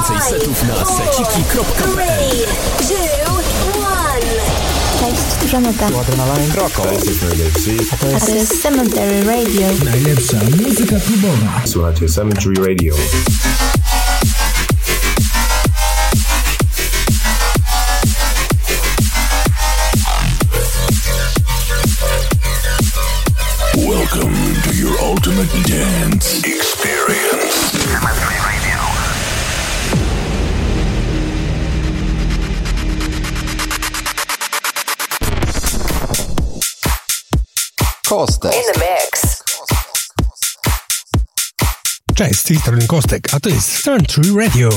Więcej setów na seciki.pl Cześć, tu Żaneta. Tu Adrenalin. Roko. A to jest Cemetery Radio. Najlepsza muzyka klubowa. Słuchajcie, Cemetery Radio. Kostek. In the mix. Cześć, z tej Kostek, a to jest Stern True Radio.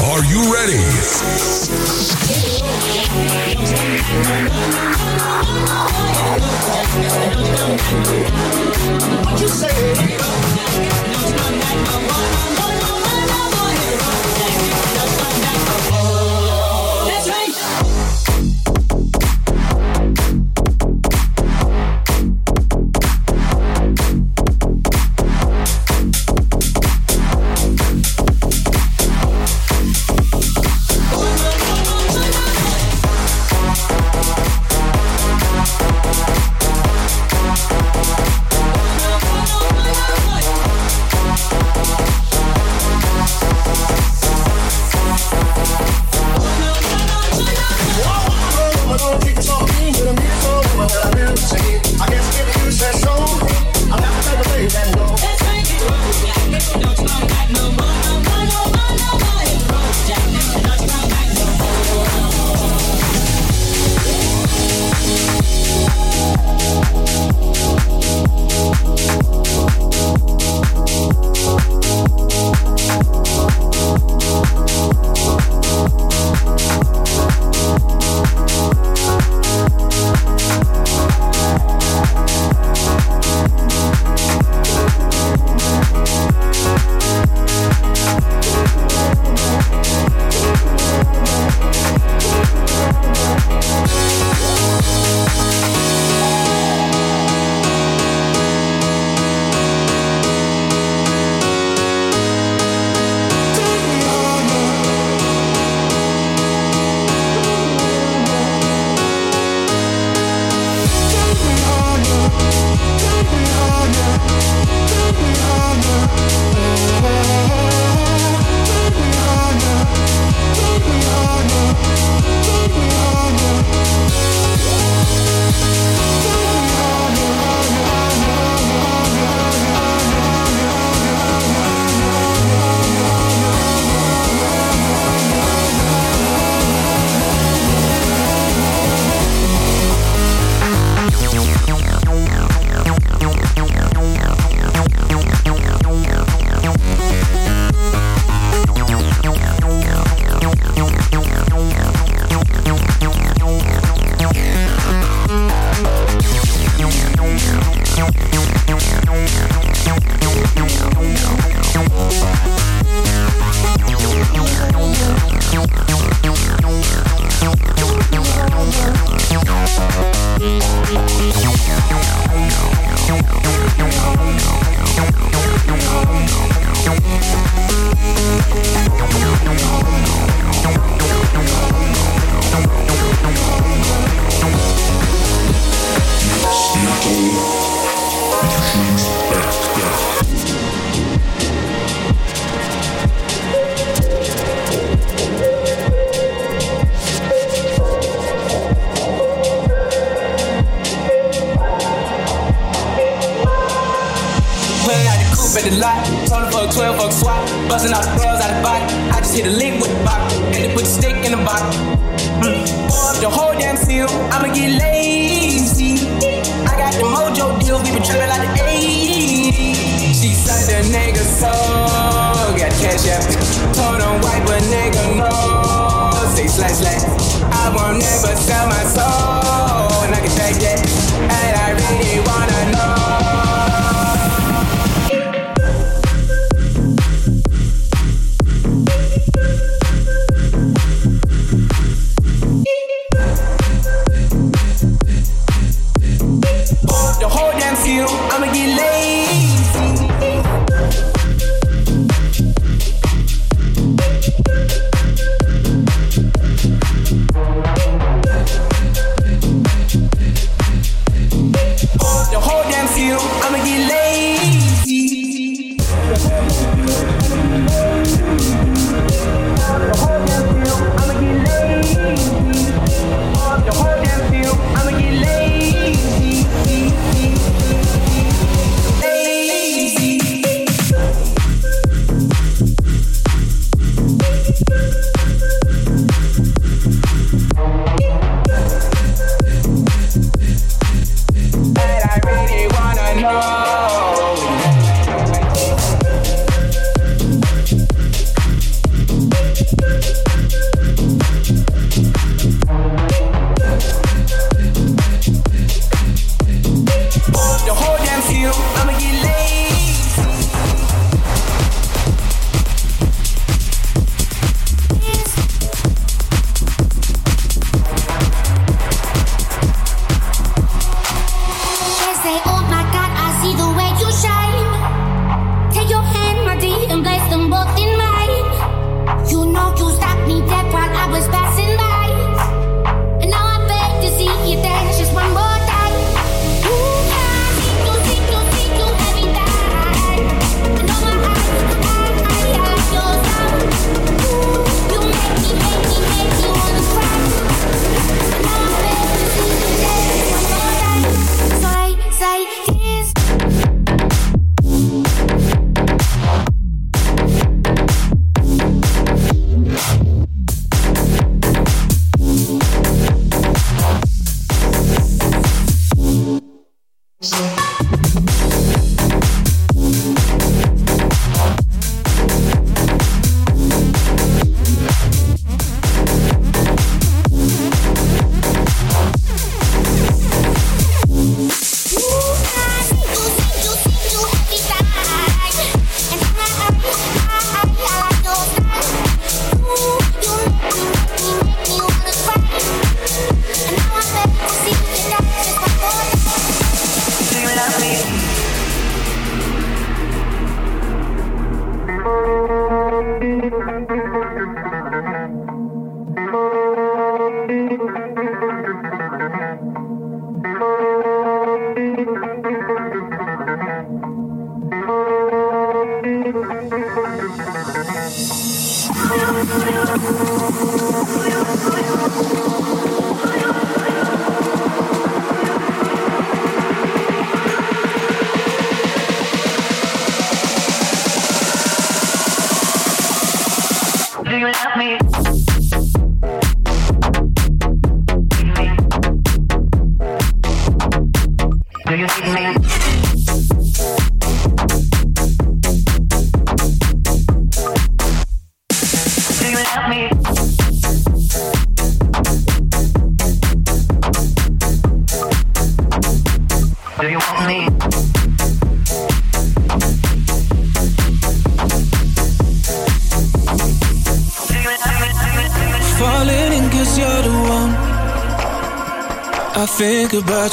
Are you ready? What you say?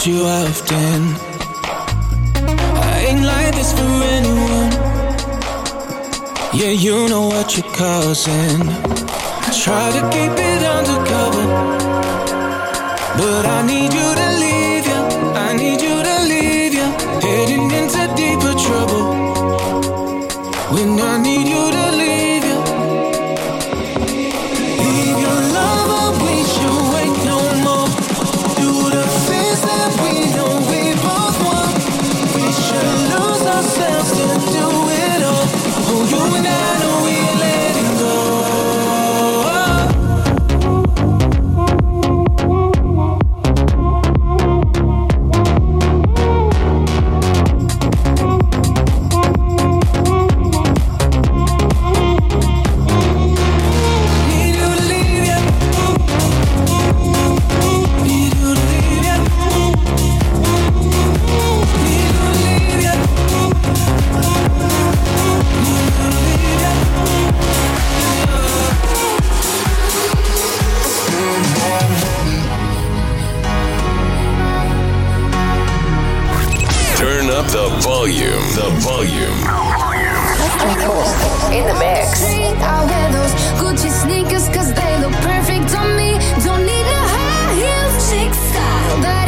you after Turn up the volume. The volume. In the mix. I'll wear those Gucci sneakers cause they look perfect on me. Don't need no high heels, chick style.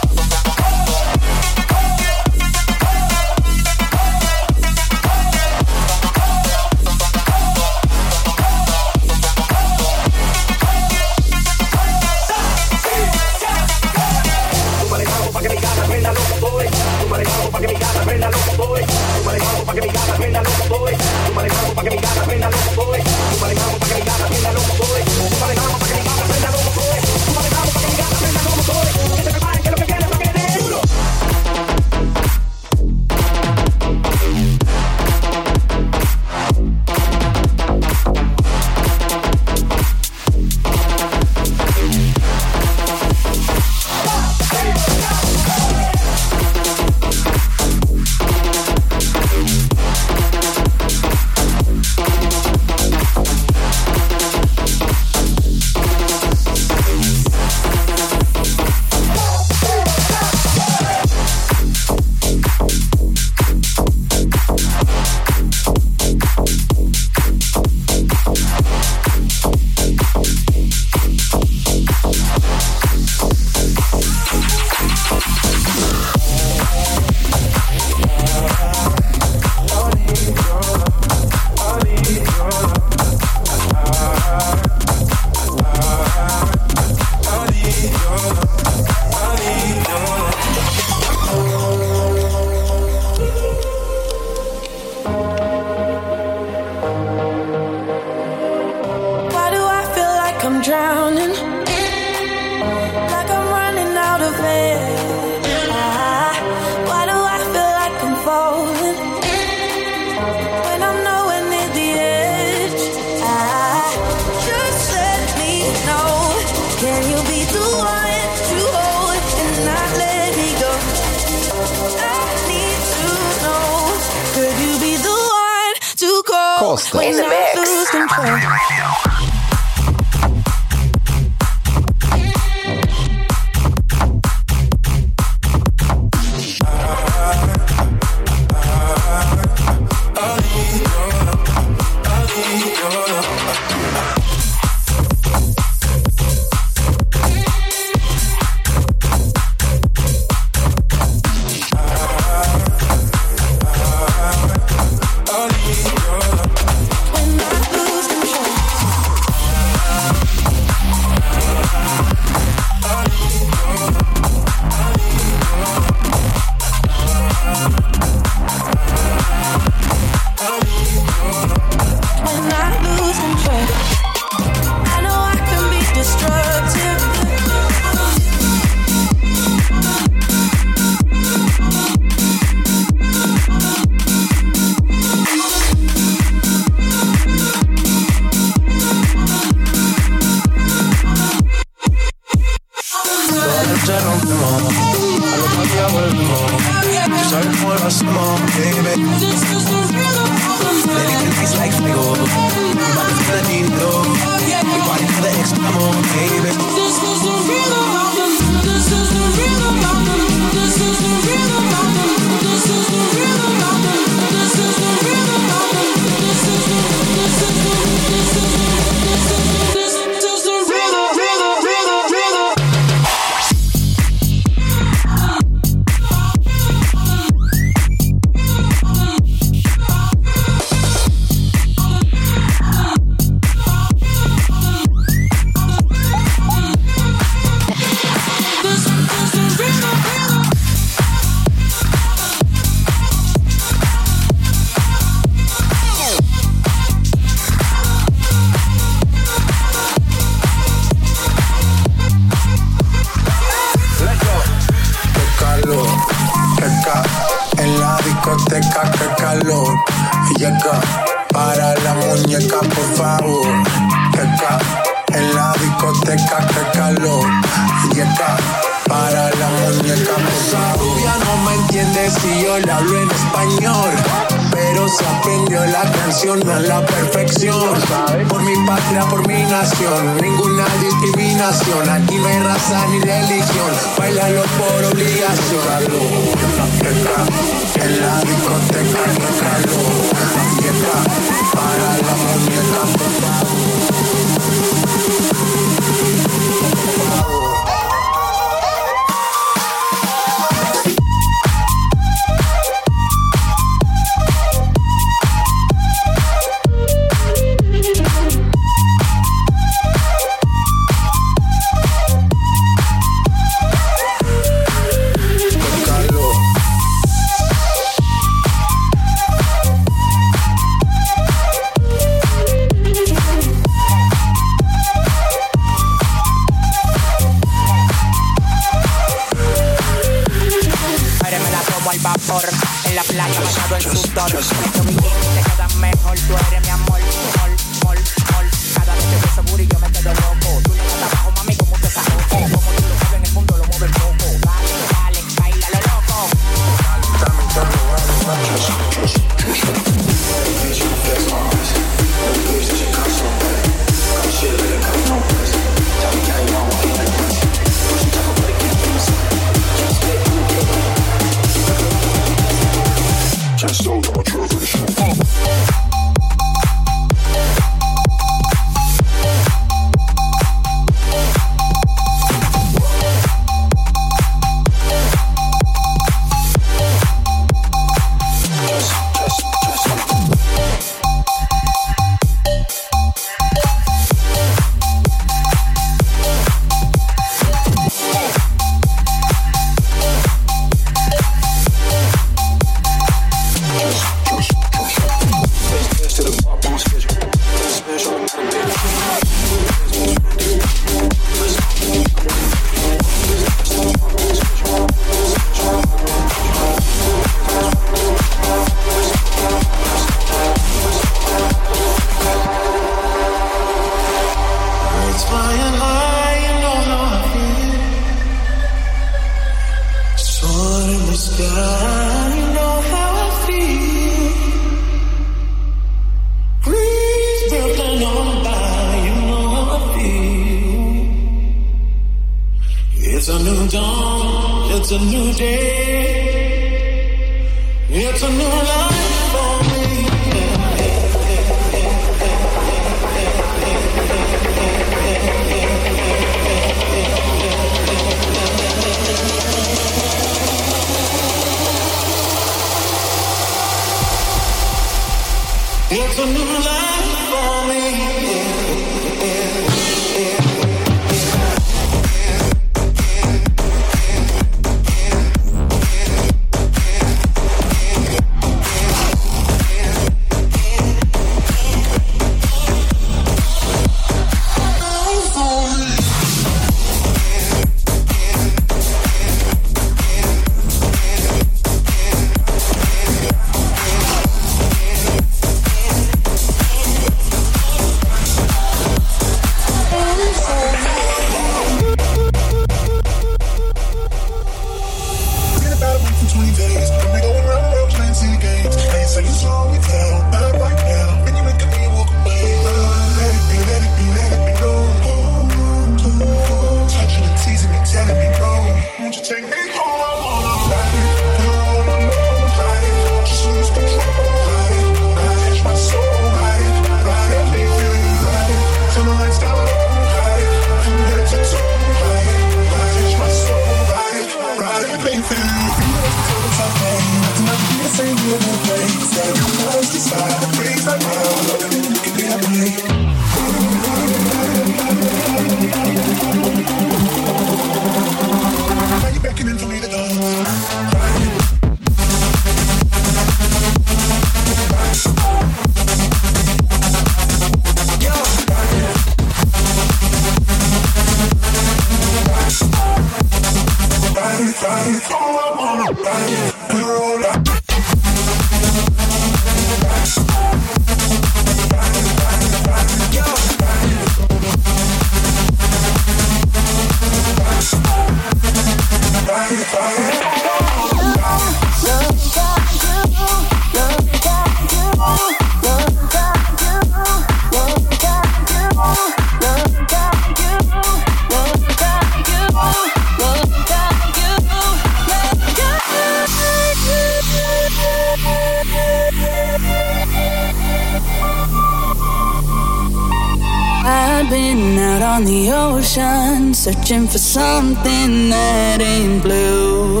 Searching for something that ain't blue.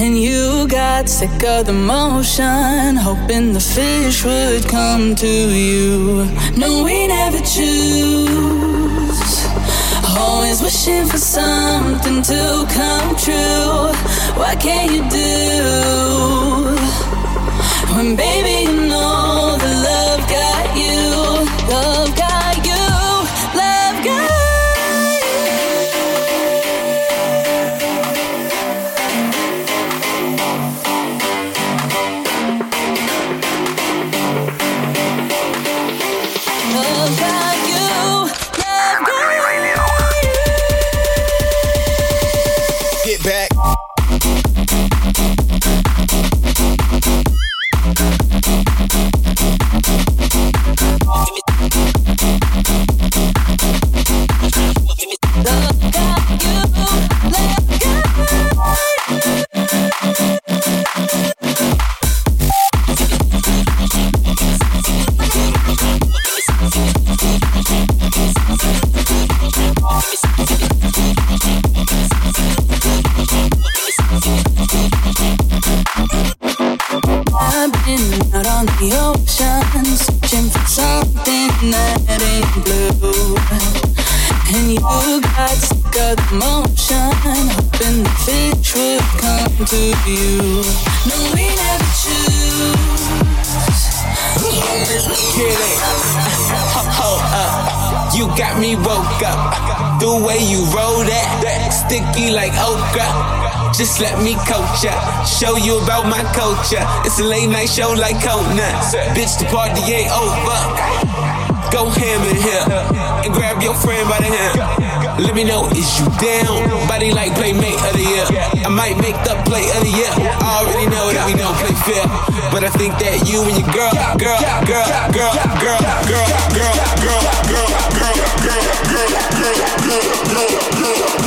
And you got sick of the motion, hoping the fish would come to you. No, we never choose. Always wishing for something to come true. What can you do? I've been out on the ocean searching for something that ain't blue. And you got motion, hoping the fish would come to. No, we never choose. It. Hold up. You got me woke up. The way you roll that, sticky like okra. Just let me coach ya. Show you about my culture. It's a late night show like Conan. Bitch, the party ain't over. Go ham in here and grab your friend by the hand. Let me know is you down? Body like playmate of the year. I might make the play of the year. I already know that we don't play fair, but I think that you and your girl, girl, girl, girl, girl, girl, girl, girl, girl, girl, girl, girl, girl, girl, girl, girl, girl, girl, girl,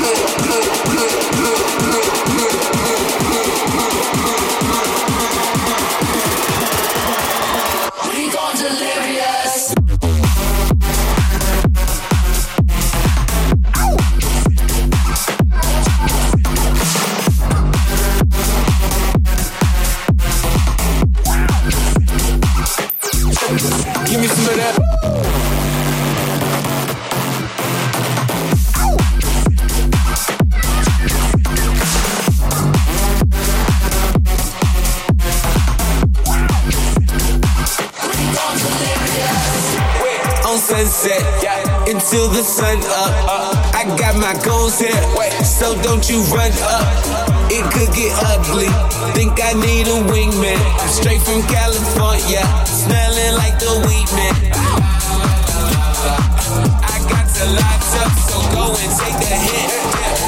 don't you run up. It could get ugly. Think I need a wingman. Straight from California, smelling like the weed man. I got to lock up, so go and take the hit.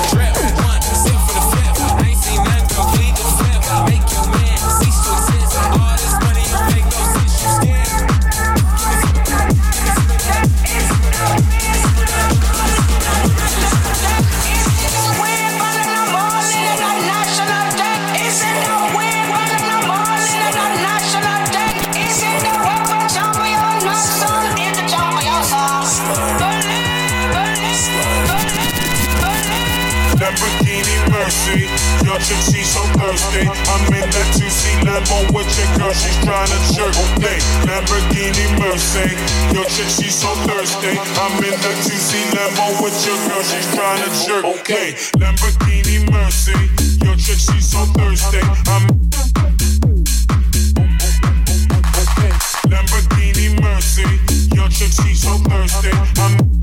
I'm in that 2C Lambo with your girl, she's trying to jerk me. Lamborghini Mercy. Your chick, she's so thirsty. I'm in that 2C Lambo with your girl, she's trying to jerk me. Lamborghini Mercy. Your chick, she's so thirsty. I'm Lamborghini Mercy. Your chick, she's so thirsty. I'm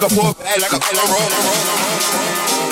back and forth, like a, like a roller. roller.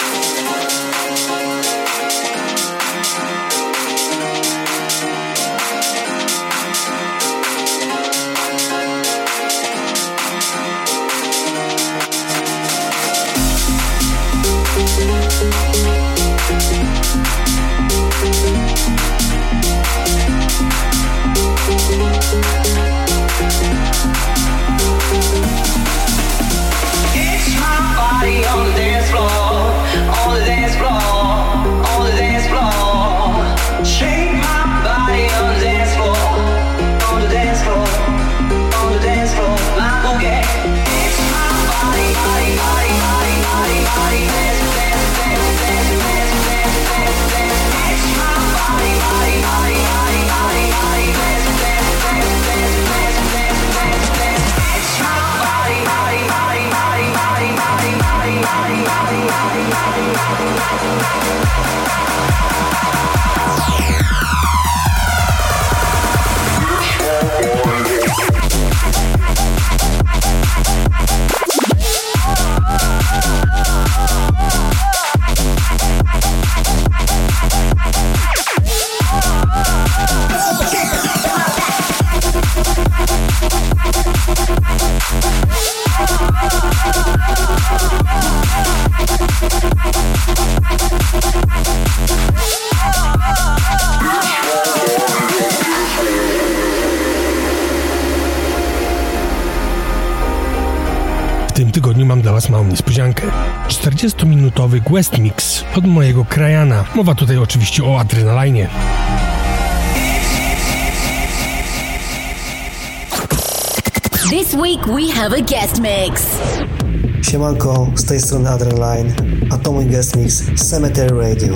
40-minutowy Quest Mix od mojego krajana. Mowa tutaj oczywiście o adrenalinie. This week we have a guest mix. Siemanko, z tej strony Adrenaline, a to mój guest mix Cemetery Radio.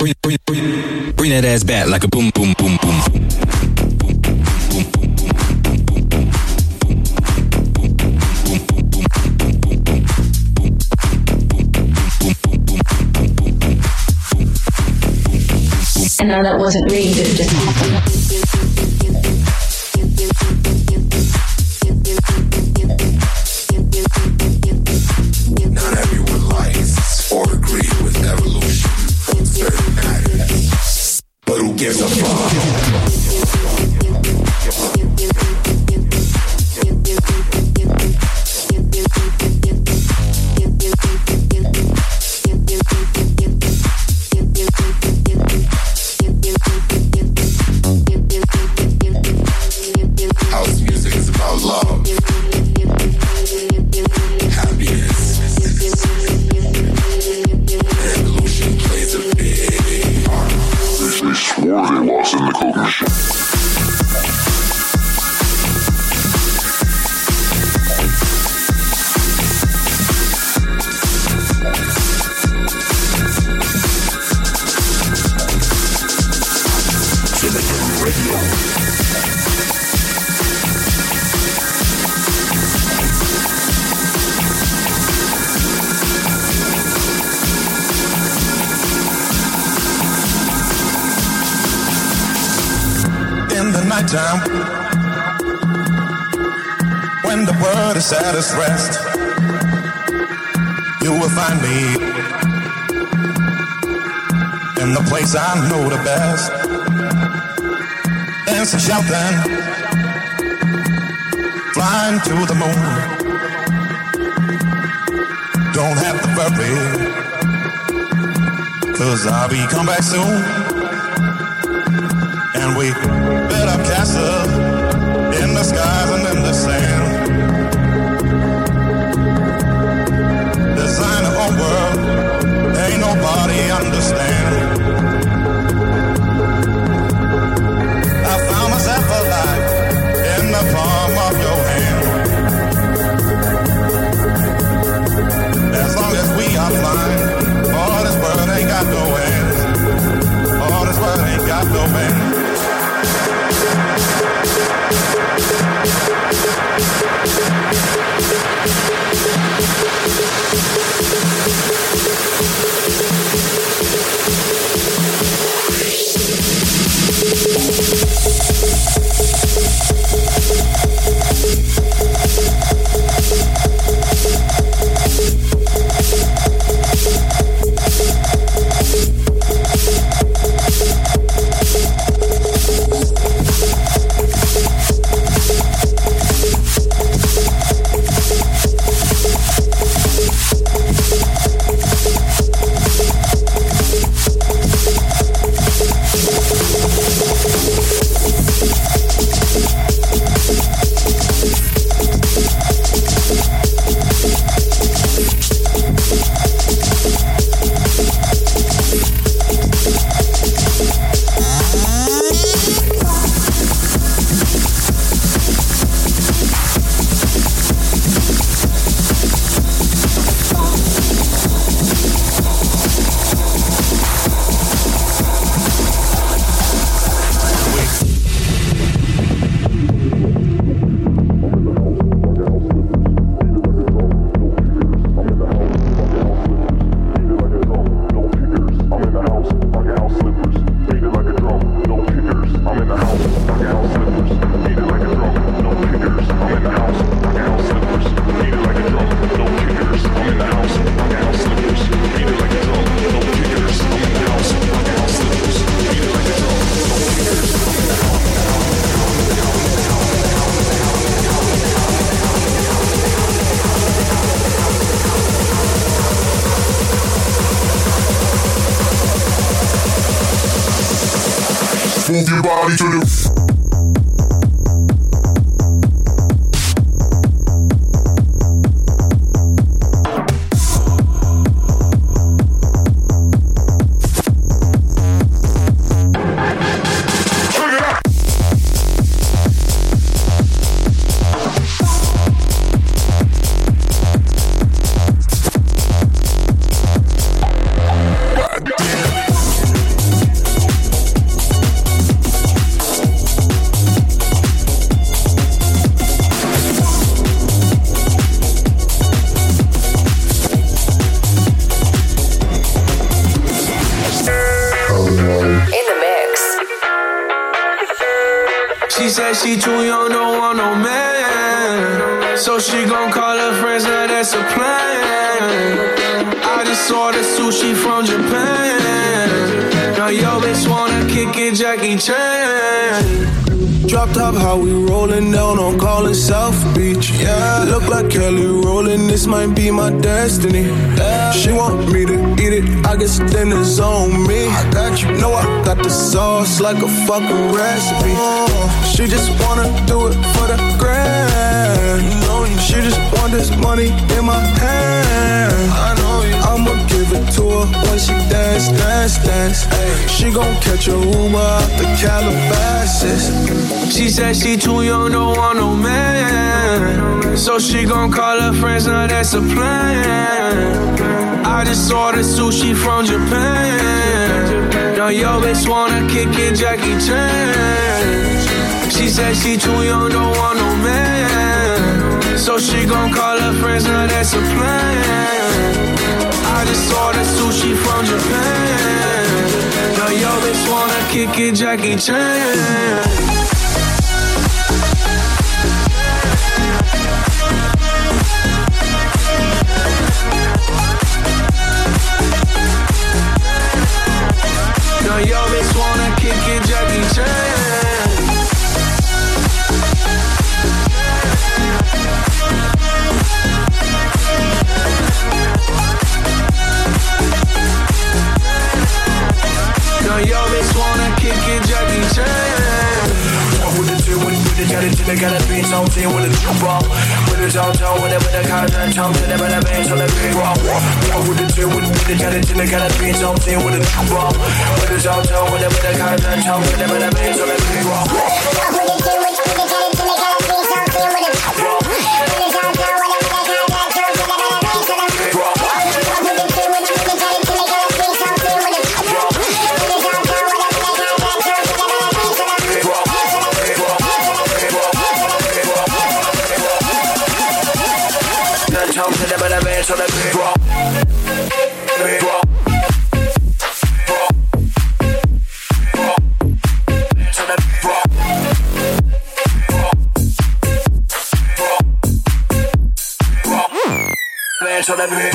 bring, bring, bring, bring that ass back like a boom, boom, boom, boom. And now that wasn't rigged, it just happened. Bye. Top, how we rollin' down on Collins South Beach. Yeah, look like Kelly Rowland, this might be my destiny. Yeah. She want me to eat it, I guess dinner's on me. I got you, know I got the sauce like a fucking recipe. She just wanna do it for the grand. Know. She just want this money in my hand. I know you. I'ma give it to her when she dance, dance, dance. Ay, she gon' catch a Uber out the Calabasas. She said she too young, don't want no man. So she gon' call her friends, now that's a plan. I just ordered sushi from Japan. Now yo bitch wanna kick it, Jackie Chan. She said she too young, don't want no man. So she gon' call her friends, now that's a plan. I just ordered sushi from Japan. Now yo bitch wanna kick it, Jackie Chan. Got it, they got a beat, on team with a ball. With the downtown, with it, with the content, chomp, to and the bands on the big rock. Walk with the two, with the, with got it, they got a beat, on team with a ball. With the downtown, with it, with the content, chomp, to them, and the bands on the big rock. Then chomp, to toes to the better man, so the big rock. Big rock. So that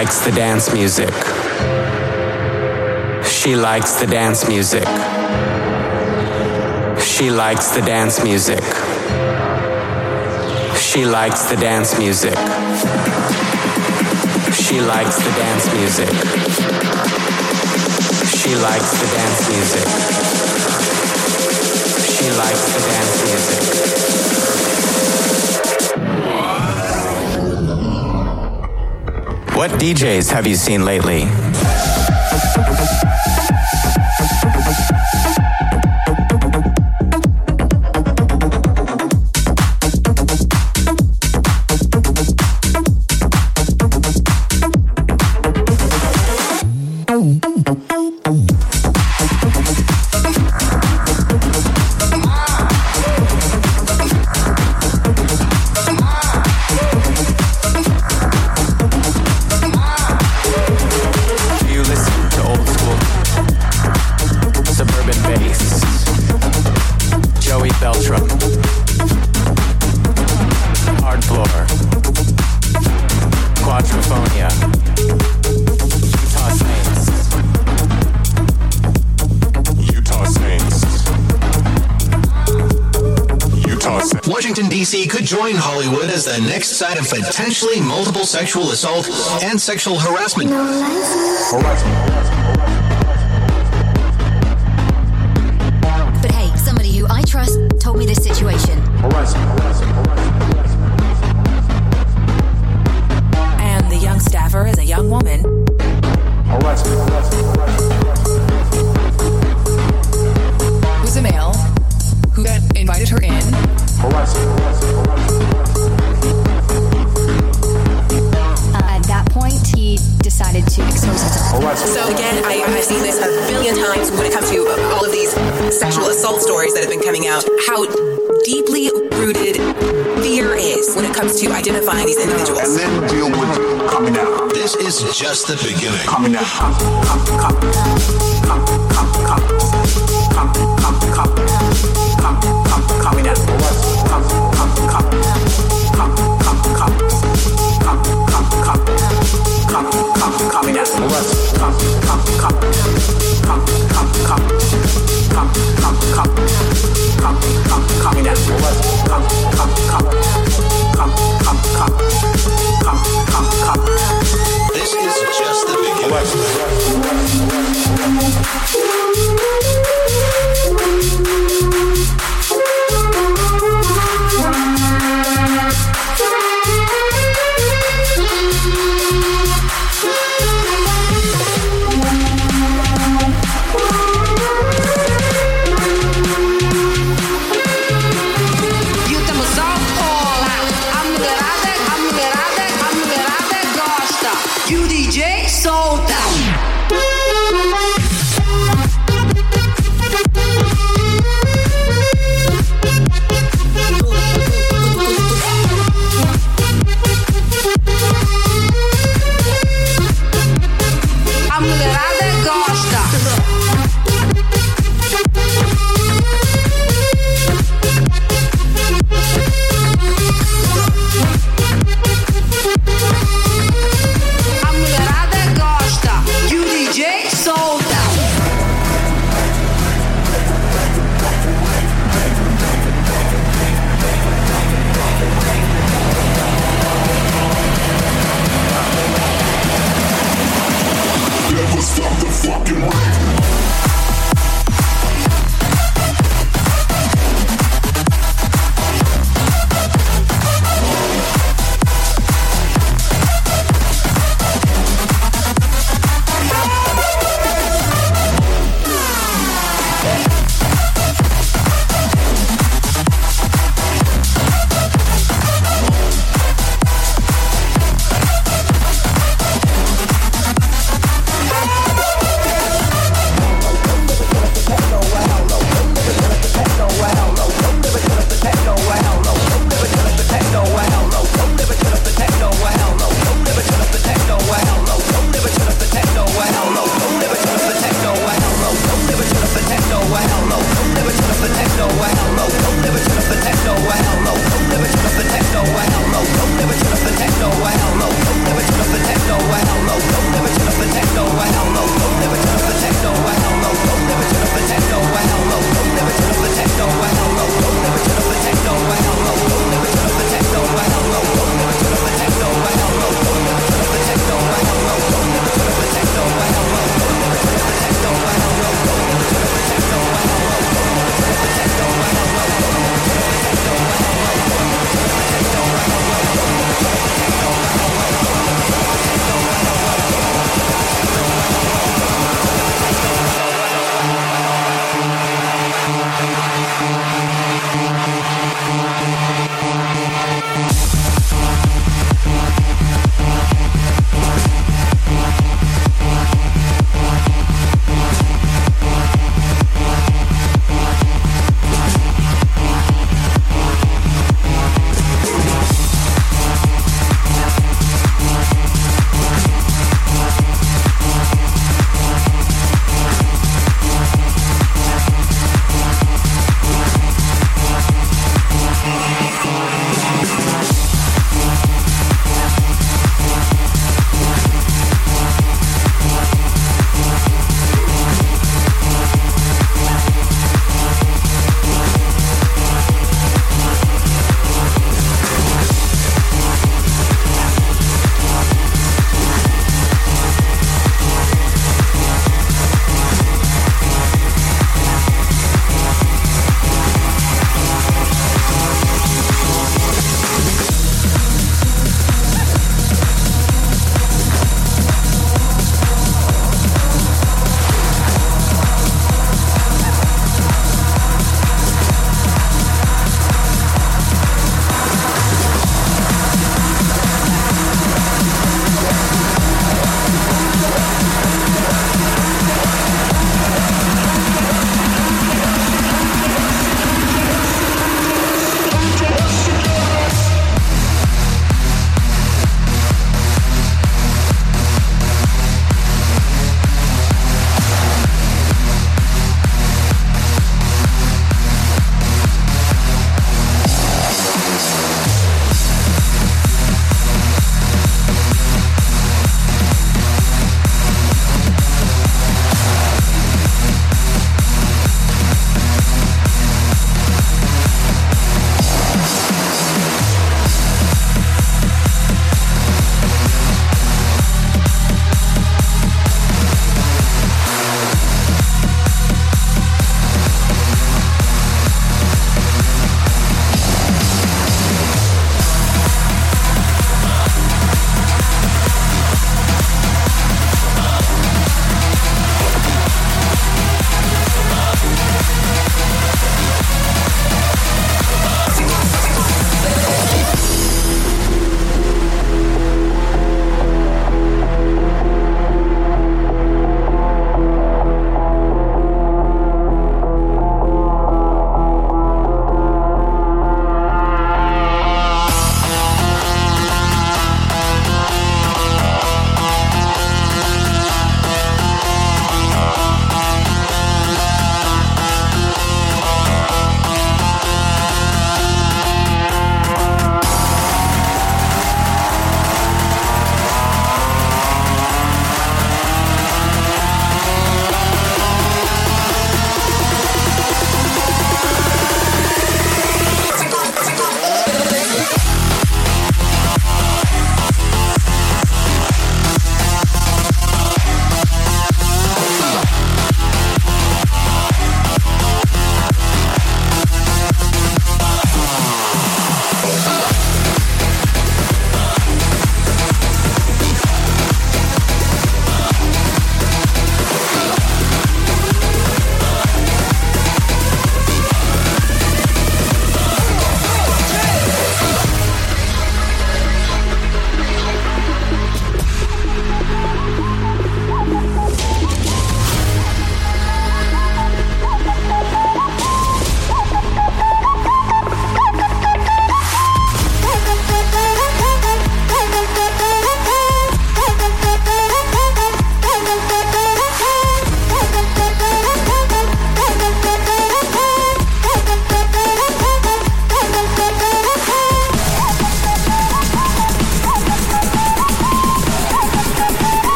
likes the dance music. She likes the dance music. She likes the dance music. She likes the dance music. She likes the dance music. She likes the dance music. She likes the dance music. What DJs have you seen lately? Washington, D.C. could join Hollywood as the next site of potentially multiple sexual assault and sexual harassment. But hey, somebody who I trust told me this situation. And stories that have been coming out. How deeply rooted fear is when it comes to identifying these individuals. And then deal with coming out. This is just the beginning. Coming out. Coming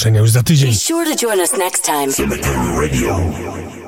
usłyszenia już za tydzień. Be sure to join us next time. Cemetery Radio.